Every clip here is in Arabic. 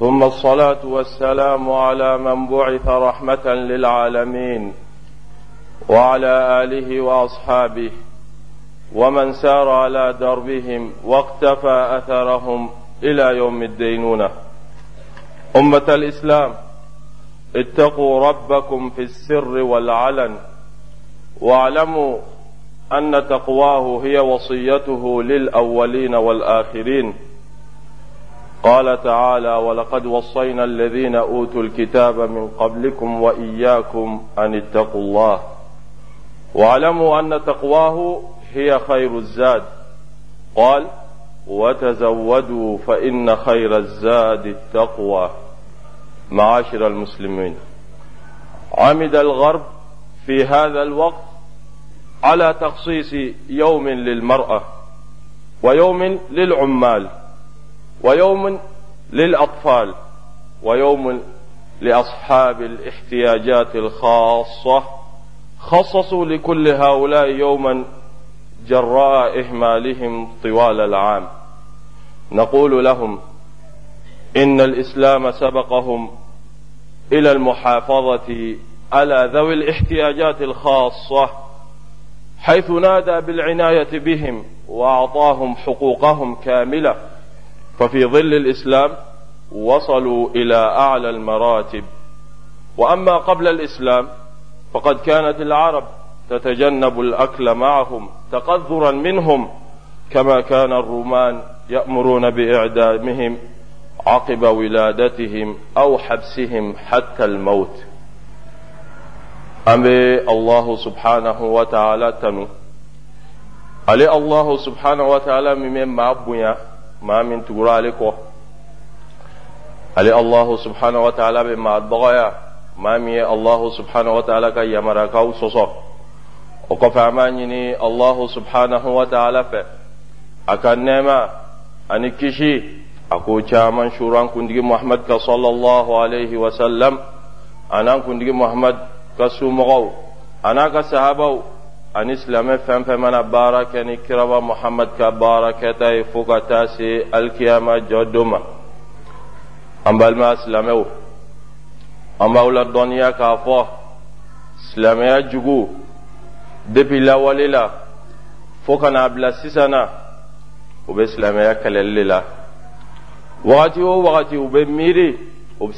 ثم الصلاة والسلام على من بعث رحمة للعالمين وعلى آله وأصحابه ومن سار على دربهم واقتفى أثرهم إلى يوم الدينونة أمة الإسلام اتقوا ربكم في السر والعلن واعلموا أن تقواه هي وصيته للأولين والآخرين. قال تعالى ولقد وصينا الذين أوتوا الكتاب من قبلكم وإياكم أن اتقوا الله واعلموا أن تقواه هي خير الزاد قال وتزودوا فإن خير الزاد التقوى معاشر المسلمين عمد الغرب في هذا الوقت على تخصيص يوم للمرأة ويوم للعمال. ويوم للأطفال ويوم لأصحاب الاحتياجات الخاصة. خصصوا لكل هؤلاء يوما جراء إهمالهم طوال العام. نقول لهم إن الإسلام سبقهم إلى المحافظة على ذوي الاحتياجات الخاصة حيث نادى بالعناية بهم وأعطاهم حقوقهم كاملة. ففي ظل الإسلام وصلوا إلى أعلى المراتب. وأما قبل الإسلام فقد كانت العرب تتجنب الأكل معهم تقذرا منهم كما كان الرومان يأمرون بإعدامهم عقب ولادتهم أو حبسهم حتى الموت. أمي الله سبحانه وتعالى تنو. علي الله سبحانه وتعالى ممن ما ma min tugura ale kɔ ale allahu subhanahu wa ta'ala bɛ maa dɔgɔya maa min ye allahu subhanahu wa ta'ala ka yamarakaw sɔsɔ o kɔfɛ an b'a ɲini allahu subhanahu wa ta'ala fɛ a ka nɛɛma ani kisi a ko caman shuru an kuntigi muhammad ka sallallahu alaihi wa sallam an'an kuntigi muhammad ka sumɔgɔw an'a ka sahabaw ani silamɛ fɛn fɛn mana baara kɛ ni kiraba muhamad ka baara kɛta ye fo ka taa se alikiyama jɔ don ma an balima silamɛw an b'aw la dɔnniya k'a fɔ silamɛya jugu depi lawale la fo ka n'a bila sisan na u bɛ silamɛya kɛlɛli de la wagati o wagati u bɛ miiri u bɛ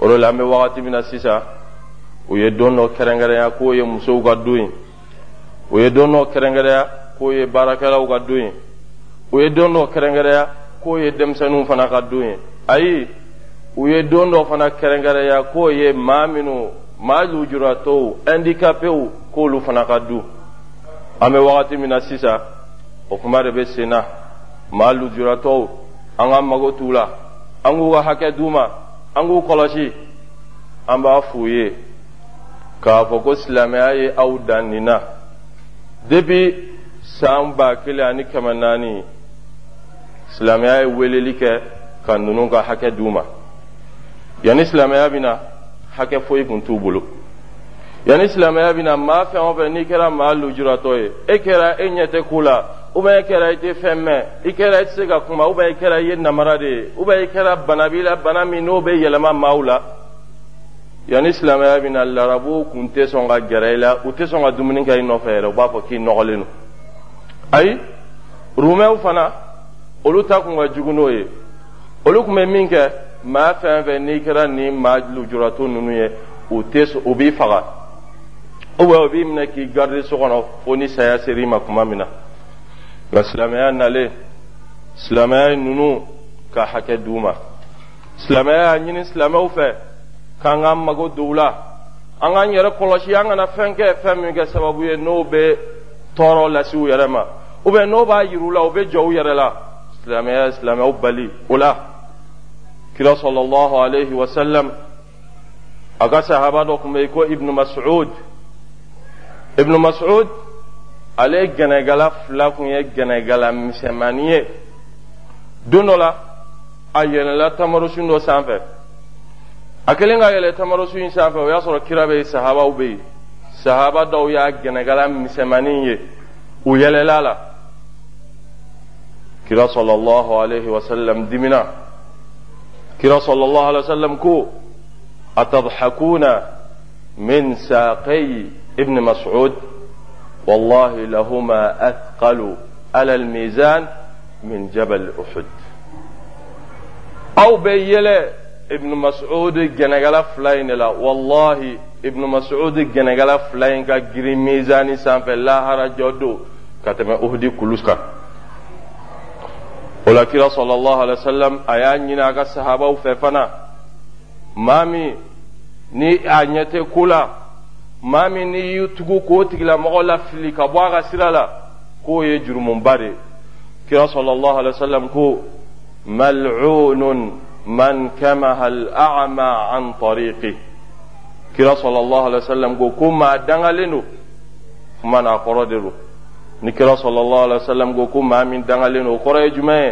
o de la an bɛ wagati min na sisan u ye don dɔ kɛrɛnkɛrɛnya k'o ye musow ka don ye u ye don dɔ kɛrɛnkɛrɛnya k'o ye baarakɛlaw ka don ye u ye don dɔ kɛrɛnkɛrɛnya k'o ye denmisɛnninw fana ka don ye ayi u ye don dɔ fana kɛrɛnkɛrɛnya k'o ye maa minnu maa lujuratɔw handicapéw k'olu fana ka du an bɛ wagati min na sisan o kuma de bɛ sen na maa lujuratɔw an ka mago t'u la an k'u ka hakɛ d'u ma an k'u kɔlɔsi an b'a f'u ye k'a fɔ ko silamɛya ye aw dan nin na depi san ba kelen ani kɛmɛ naani silamɛya ye weleli kɛ ka ninnu ka hakɛ d'u ma yanni silamɛya bɛna hakɛ foyi kun t'u bolo yanni silamɛya bɛna maa fɛn o fɛn n'i kɛra maa lujuratɔ ye e kɛra e ɲɛ tɛ ko la i kɛra i tɛ fɛn mɛn i kɛra i tɛ se ka kuma ou bien i kɛra i ye namara de ye ou bien i kɛra bana b'i la bana min n'o bɛ yɛlɛma maaw la yanni silamɛya bɛ na larabuw kun tɛ sɔn ka gɛrɛ i la u tɛ sɔn ka dumuni kɛ i nɔfɛ yɛrɛ u b'a fɔ k'i nɔgɔlen don ayi rumɛw fana olu ta kun ka jugu n'o ye olu tun bɛ min kɛ maa fɛn fɛn n'i kɛra nin maa lujuratɔ ninnu ye u tɛ u b'i faga. Ou bien u b'i minɛ k'i garder so kɔnɔ fo ni saya ser'i ma tuma min na kɔlɔsi an kana fɛn kɛ fɛn min kɛ sababu ye n'o bɛ tɔɔrɔ lase u yɛrɛ ma ou bien n'o b'a yir'u la u bɛ jɔ u yɛrɛ la silamɛya silamɛw bali o la kira sɔlɔlɔhu alayhi wa sallam a ka sahaba dɔ tun bɛ yen ko ibnu mas'ud ibnu mas'ud ale gɛnɛgala fila kun ye gɛnɛgala misɛnmanin ye. Don dɔ la a yɛlɛla tamarosun dɔ sanfɛ. A kelen ka yɛlɛ tamarosun in sanfɛ o y'a sɔrɔ kira bɛ yen sahabaw bɛ yen. Sahaba dɔw y'a gɛnɛgala misɛnmanin ye. U yɛlɛla la. Kira sallallahu alaihi wasallam dimina. Kira sallallahu alaihi wasallam ko atadhakuna min saqai ibn mas'ud gɛnɛgala fila in de la wallahi ibn mas'ud gɛnɛgala fila in ka girin mizani sanfɛ lahara jɔ don ka tɛmɛ uhudi kulu kan o la kira sallallahu alaihi wasallam a y'a ɲini a ka sahabaw fɛ fana maa min ni a ɲɛ maa min n'i y'i tugu k'o tigilamɔgɔ lafili ka bɔ a ka sira la k'o ye jurumuba de kira sallallahu alaihi wasallam ko mal'unun man kamaha al'ama an tariqi kira sallallahu alaihi wasallam ko ko maa dangalen do kuma n'a kɔrɔ de do ni kira sallallahu alaihi wasallam ko ko maa min dangalen do o kɔrɔ ye jumɛn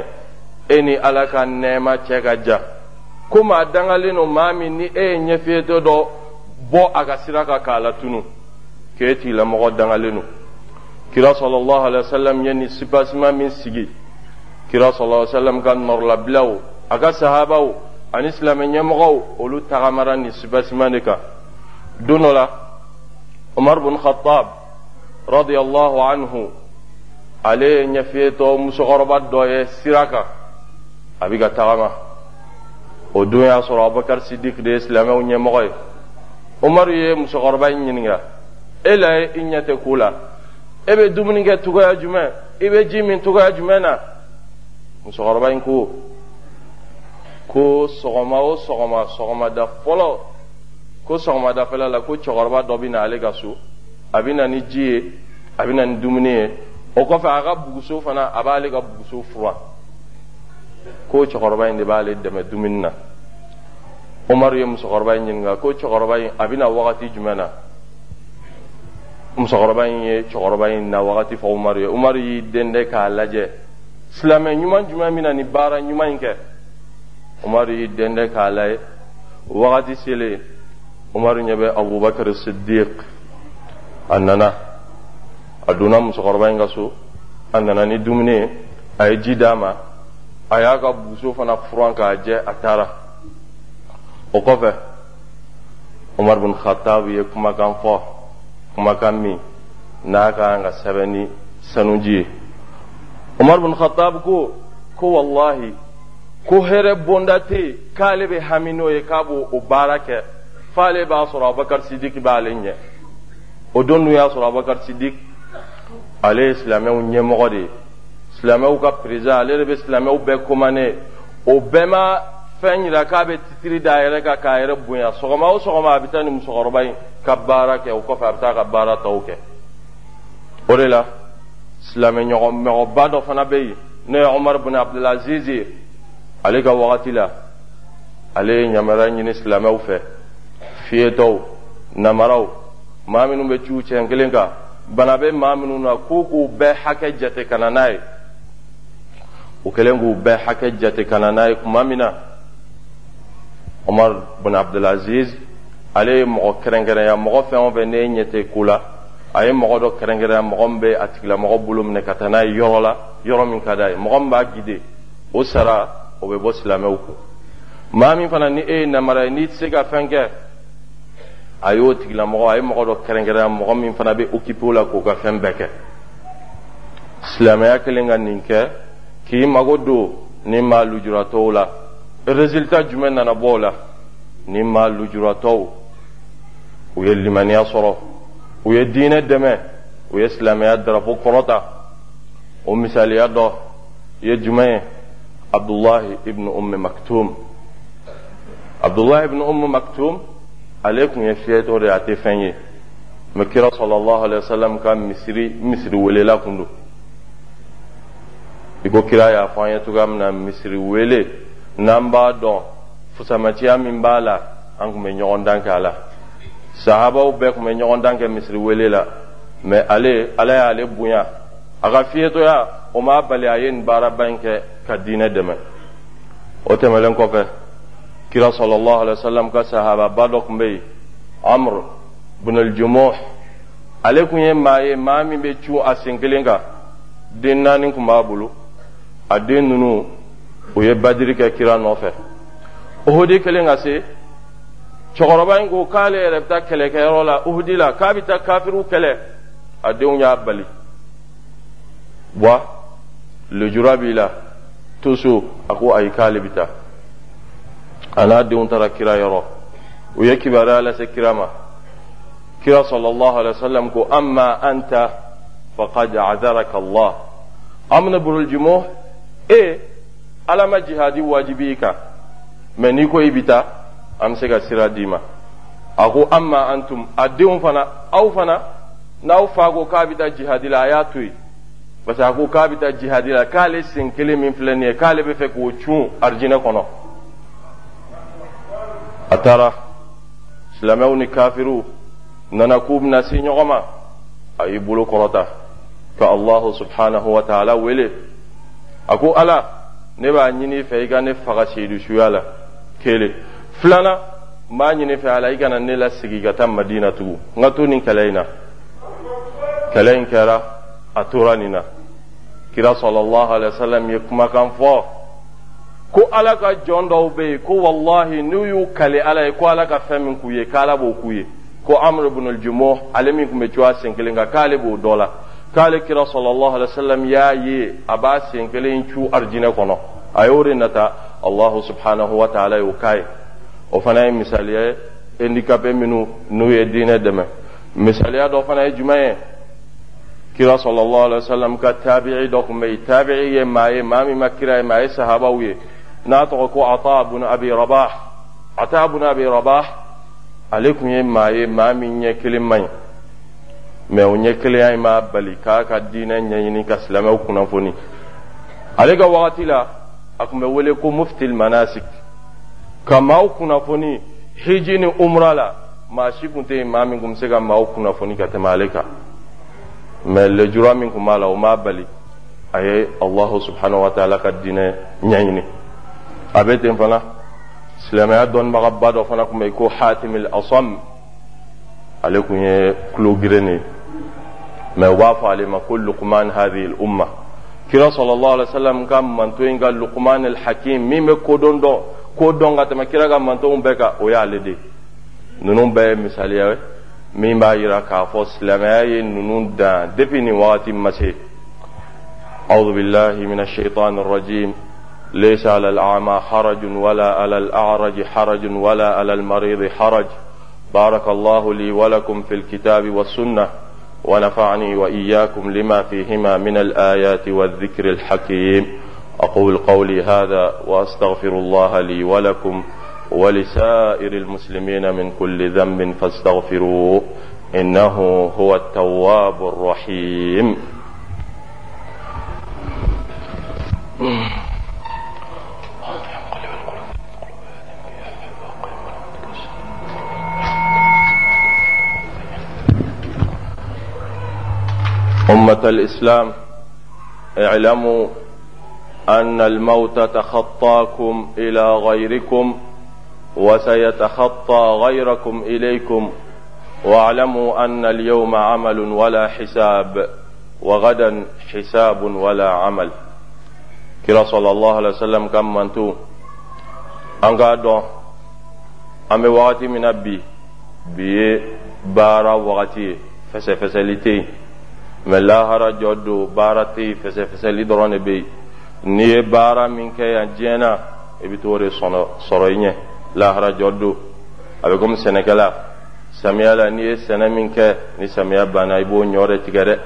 ye e ni ala ka nɛɛma cɛ ka ja ko maa dangalen do maa min ni e ye ɲɛfiyetɔ dɔ bɔ a ka sira kan k'a latunu k'e tigilamɔgɔ dangalen do kira sallallahu alaihi wasallam ye ni sipasima min sigi kira sallallahu alaihi wasallam ka nɔrɔlabilaw a ka sahabaw ani silamɛ ɲɛmɔgɔw olu tagamara ni sibasiman de kan don dɔ la umar bin khatab radiyallahu anhu ale ye ɲɛfiyetɔ musokɔrɔba dɔ ye sira kan a bɛ ka tagama o don y'a sɔrɔ abubakar sidik de ye silamɛw ɲɛmɔgɔ ye umaru ye musokɔrɔba in ɲininka e la ye i ɲɛ tɛ ko la e bɛ dumuni kɛ cogoya jumɛn i bɛ ji min cogoya jumɛn na musokɔrɔba in ko ko sɔgɔma o sɔgɔma sɔgɔmada fɔlɔ ko sɔgɔmada fɛla la ko cɛkɔrɔba dɔ bɛ na ale ka so a bɛ na ni ji ye a bɛ na ni dumuni ye o kɔfɛ a ka buguso fana a b'ale ka buguso furan ko cɛkɔrɔba in de b'ale dɛmɛ dumuni na umaru ye musokɔrɔba in ɲininka ko cɛkɔrɔba in a bɛ na wagati jumɛn na musokɔrɔba in ye cɛkɔrɔba in na wagati fɔ umaru ye. Umaru y'i den de k'a lajɛ silamɛ ɲuman jumɛn bɛ na ni baara ɲuman in kɛ umaru y'i dende k'a layɛ wagati selen umaru ɲɛ bɛ abubakar siddiq. A nana a donna musokɔrɔba in ka so a nana ni dumuni ye a ye ji d'a ma a y'a ka buso fana furan k'a jɛ a taara o kɔfɛ umar bin khattab ye kumakan fɔ kumakan min n'a ka kan ka sɛbɛn ni sanuji ye umar bin khattab ko ko wallahi ko hɛrɛ bonda tɛ yen k'ale bɛ hami n'o ye k'a b'o baara kɛ f'ale b'a sɔrɔ abubakar sidiki b'ale ɲɛ o don dun y'a sɔrɔ abubakar sidiki ale ye silamɛw ɲɛmɔgɔ de ye silamɛw ka perezan ale de bɛ silamɛw bɛɛ komane o bɛɛ ma fɛn yira k'a bɛ titiri da yɛrɛ kan k'a yɛrɛ bonya. Sɔgɔma o sɔgɔma a bɛ taa nin musokɔrɔba in ka baara kɛ o kɔfɛ a bɛ taa ka baara tɔw kɛ. O de la silamɛ ɲɔgɔnmɔgɔba dɔ fana bɛ yen. N'o ye umar bin abdulaziz ye. Ale ka wagati la ale ye ɲamara ɲini silamɛw fɛ. Fiyetɔw namaraw maa minnu bɛ ciw cɛn kelen kan. Bana bɛ maa minnu na k'u k'u bɛɛ hakɛ jate ka na n'a ye. U kɛlen k'u bɛɛ hakɛ jate ka na n'a ye. Tuma min na umar bin abdulaziz ale ye mɔgɔ kɛrɛnkɛrɛnya mɔgɔ fɛn o fɛn ne ɲɛ tɛ ko la a ye mɔgɔ dɔ kɛrɛnkɛrɛnya mɔgɔ min bɛ a tigilamɔgɔ bolo minɛ ka taa n'a ye yɔrɔ la yɔrɔ min ka d'a ye. Mɔgɔ min b'a gide o sara o bɛ bɔ silamɛw kun maa min fana ni e ye namara ye n'i tɛ se ka fɛn kɛ a y'o tigilamɔgɔ a ye mɔgɔ dɔ kɛrɛnkɛrɛnya mɔgɔ min fana bɛ okipe o la k'o ka fɛn bɛɛ kɛ. Silamɛya kelen ka nin kɛ k'i mago don ni maa lujuratɔw la résultat jumɛn nana bɔ o la ni maa lujuratɔw u ye limaniya sɔrɔ u ye diinɛ dɛmɛ u ye silamɛya darapo kɔrɔta o misaliya dɔ ye jumɛn ye abdullahi ibn umm maktum abdullahi ibn umm maktum ale kun ye fiyɛtɔ de a tɛ fɛn ye mɛ kira sallallahu alaihi wasallam ka misiri misiri welela kun don i ko kira y'a fɔ an ye cogoya min na misiri wele n'an b'a dɔn fusamaciya min b'a la an kun bɛ ɲɔgɔn dan kɛ a la sahabaw bɛɛ kun bɛ ɲɔgɔn dan kɛ misiri wele la mɛ ale ala y'ale bonya a ka fiyɛtɔya o m'a bali a ye nin baaraba in kɛ ka diinɛ dɛmɛ o tɛmɛlen kɔfɛ kira sallallahu alaihi wasallam ka sahaba ba dɔ tun bɛ yen amr bin al-jumuh. Ale kun ye maa ye maa min bɛ cun a sen kelen kan den naani kun b'a bolo a den ninnu o ye badiri kɛ kira nɔfɛ ohudi kelen ka se cɛkɔrɔba in ko k'ale yɛrɛ bɛ taa kɛlɛkɛyɔrɔ la uhudi la k'a bɛ taa kafiriw kɛlɛ a denw y'a bali wa lujura b'i la to so a ko ayi k'ale bɛ taa a n'a denw taara kira yɔrɔ u ye kibaruya lase kira ma kira sallallahu alaihi wasallam ko amma anta faqad a'dharaka Allah amna burul jumuh e ala ma jihadi wajibi ka mɛ n'i ko i bi taa an bɛ se ka sira d'i ma a ko amma antum a denw fana aw fana n'aw fa ko k'a bɛ jihadi la a y'a to yen parce que a ko k'a bɛ jihadi la k'ale sen kelen min filɛ nin ye k'ale bɛ fɛ k'o cun arijinɛ kɔnɔ a taara silamɛw ni kafiriw nana k'u bɛna se ɲɔgɔn ma a y'i bolo kɔrɔta ka allahu subhanahu wa ta'ala wele a ko ala ne b'a ɲini fɛ i ka ne faga seyidu suya la kelen filanan n b'a ɲini fɛ ala i kana ne lasigi ka taa madina tugun. N ka to nin kɛlɛ in na. Kɛlɛ in kɛra a tora nin na. Kira sallallahu alaihi wasallam ye kumakan fɔ. Ko ala ka jɔn dɔw bɛ yen ko wallahi n'u y'u kale ala ye ko ala ka fɛn min k'u ye k'ala b'o k'u ye. Ko amr ibn al-jumuh ale min tun bɛ cogoya sen kelen kan k'ale b'o dɔ la. قال كرا صلى الله عليه وسلم يا يي اباسين ينكلين شو أرجينا كنو أيوري نتا الله سبحانه وتعالى يوكاي. وفناي مثاليا إني كابي منو نوي الدين دم مثاليا دوفناي جماعة كرا صلى الله عليه وسلم كتابعي دوكم مي تابعي ماي مامي مكرا ماي سهابا وي ناتوكو عطاء بن أبي رباح. عطاء بن أبي رباح عليكم يا ماي مامي نيكلم ماي, mɛ o ɲɛ kelenya in ma bali k'a ka diinɛ ɲɛɲini ka silamɛw kunnafoni ale ka wagati la a kun bɛ wele ko muftil manasik ka maaw kunnafoni hiji ni umra la maa si kun tɛ yen maa min kun bɛ se ka maaw kunnafoni ka tɛmɛ ale kan mɛ lejura min kun b'a la o m'a bali a ye allahu subhanahu wa ta'ala ka diinɛ ɲɛɲini a bɛ ten fana silamɛya dɔnnibagaba dɔ fana kun bɛ yen ko hatim asam ale kun ye kulo girin de mɛ u b'a fɔ ale ma ko luqman hadhihi umma kira sallallahu alaihi wasallam ka manto in ka luqman al-hakim min bɛ kodɔn dɔn ko dɔn ka tɛmɛ kira ka mantonw bɛɛ kan o y'ale de ninnu bɛɛ ye misaliya ye min b'a yira k'a fɔ silamɛya ye ninnu dan depuis nin wagati ma se أعوذ بالله من الشيطان الرجيم ليس على الأعمى حرج ولا على الأعرج حرج ولا على المريض حرج بارك الله لي ولكم في الكتاب والسنة ونفعني وإياكم لما فيهما من الآيات والذكر الحكيم. أقول قولي هذا وأستغفر الله لي ولكم ولسائر المسلمين من كل ذنب فاستغفروه إنه هو التواب الرحيم. الإسلام اعلموا أن الموت تخطاكم إلى غيركم وسيتخطى غيركم إليكم واعلموا أن اليوم عمل ولا حساب وغدا حساب ولا عمل. كلا صلى الله عليه وسلم كم منتو أنقادوا أمي وقت من أبي بي بارا وقتي فسفسلتي E mɛ e lahara jɔ don baara tɛ yen fɛsɛfɛsɛli dɔrɔn de bɛ yen n'i ye baara min kɛ yan diɲɛ na i bɛ t'o de sɔrɔ i ɲɛ lahara jɔ don a bɛ komi sɛnɛkɛla samiya la n'i ye sɛnɛ min kɛ ni samiya banna i b'o ɲɔ de tigɛ dɛ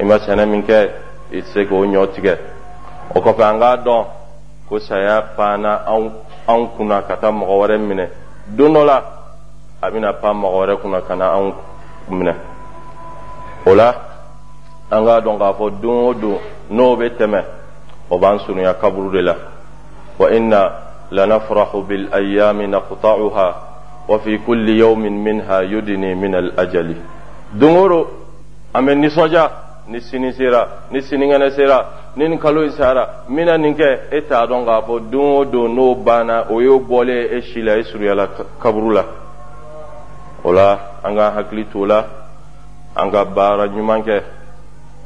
i ma sɛnɛ min kɛ i tɛ se k'o ɲɔ tigɛ o kɔfɛ an k'a dɔn ko saya panna anw anw kunna ka taa mɔgɔ wɛrɛ minɛ don dɔ la a bɛna pan mɔgɔ wɛrɛ kunna ka na anw minɛ o la. An k'a dɔn k'a don o n'o bɛ tɛmɛ o b'an surunya kaburu de la. Wa inna lanafrahu bil ayyami naqta'uha wa fi kulli yawmin minha yudni min al ajali. Don o don an ni sini sera ni sinikɛnɛ sera ni nin kalo in sara n bɛna nin kɛ e don o n'o banna o y'o bɔlen e si la e surunyala kaburu la. O an ka hakili t'o an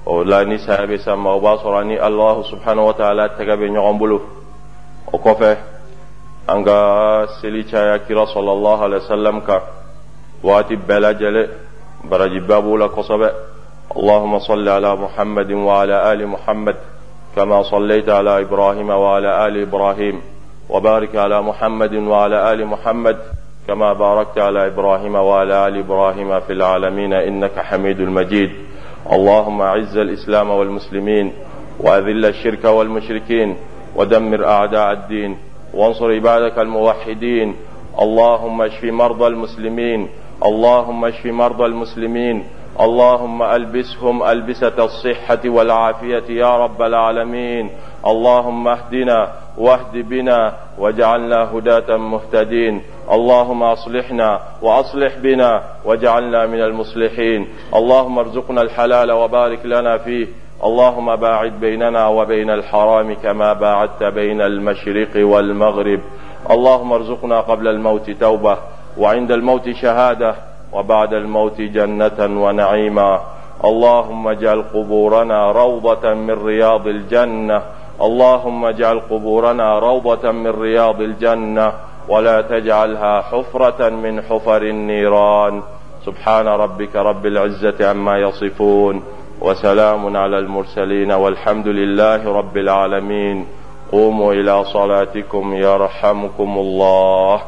o la ni saya bɛ sa ma o b'a sɔrɔ ni alahu subhanahu wa ta'ala tɛgɛ bɛ ɲɔgɔn bolo o kɔfɛ an ka seli caya kira sallallahu alaihi wasallam kan waati bɛɛ lajɛlen barajiba b'o la kosɛbɛ اللهم صل على محمد وعلى ال محمد كما صليت على إبراهيم وعلى ال إبراهيم وبارك على محمد وعلى ال محمد كما باركت على إبراهيم وعلى ال إبراهيم في العالمين انك حميد مجيد اللهم اعز الإسلام والمسلمين وأذل الشرك والمشركين ودمر أعداء الدين وانصر عبادك الموحدين اللهم اشف مرضى المسلمين اللهم اشف مرضى المسلمين اللهم ألبسهم ألبسة الصحة والعافية يا رب العالمين اللهم اهدنا واهد بنا واجعلنا هداة مهتدين. اللهم أصلحنا وأصلح بنا واجعلنا من المصلحين. اللهم ارزقنا الحلال وبارك لنا فيه. اللهم باعد بيننا وبين الحرام كما باعدت بين المشرق والمغرب. اللهم ارزقنا قبل الموت توبة وعند الموت شهادة وبعد الموت جنة ونعيما. اللهم اجعل قبورنا روضة من رياض الجنة اللهم اجعل قبورنا روضة من رياض الجنة ولا تجعلها حفرة من حفر النيران. سبحان ربك رب العزة عما يصفون وسلام على المرسلين والحمد لله رب العالمين. قوموا إلى صلاتكم يرحمكم الله.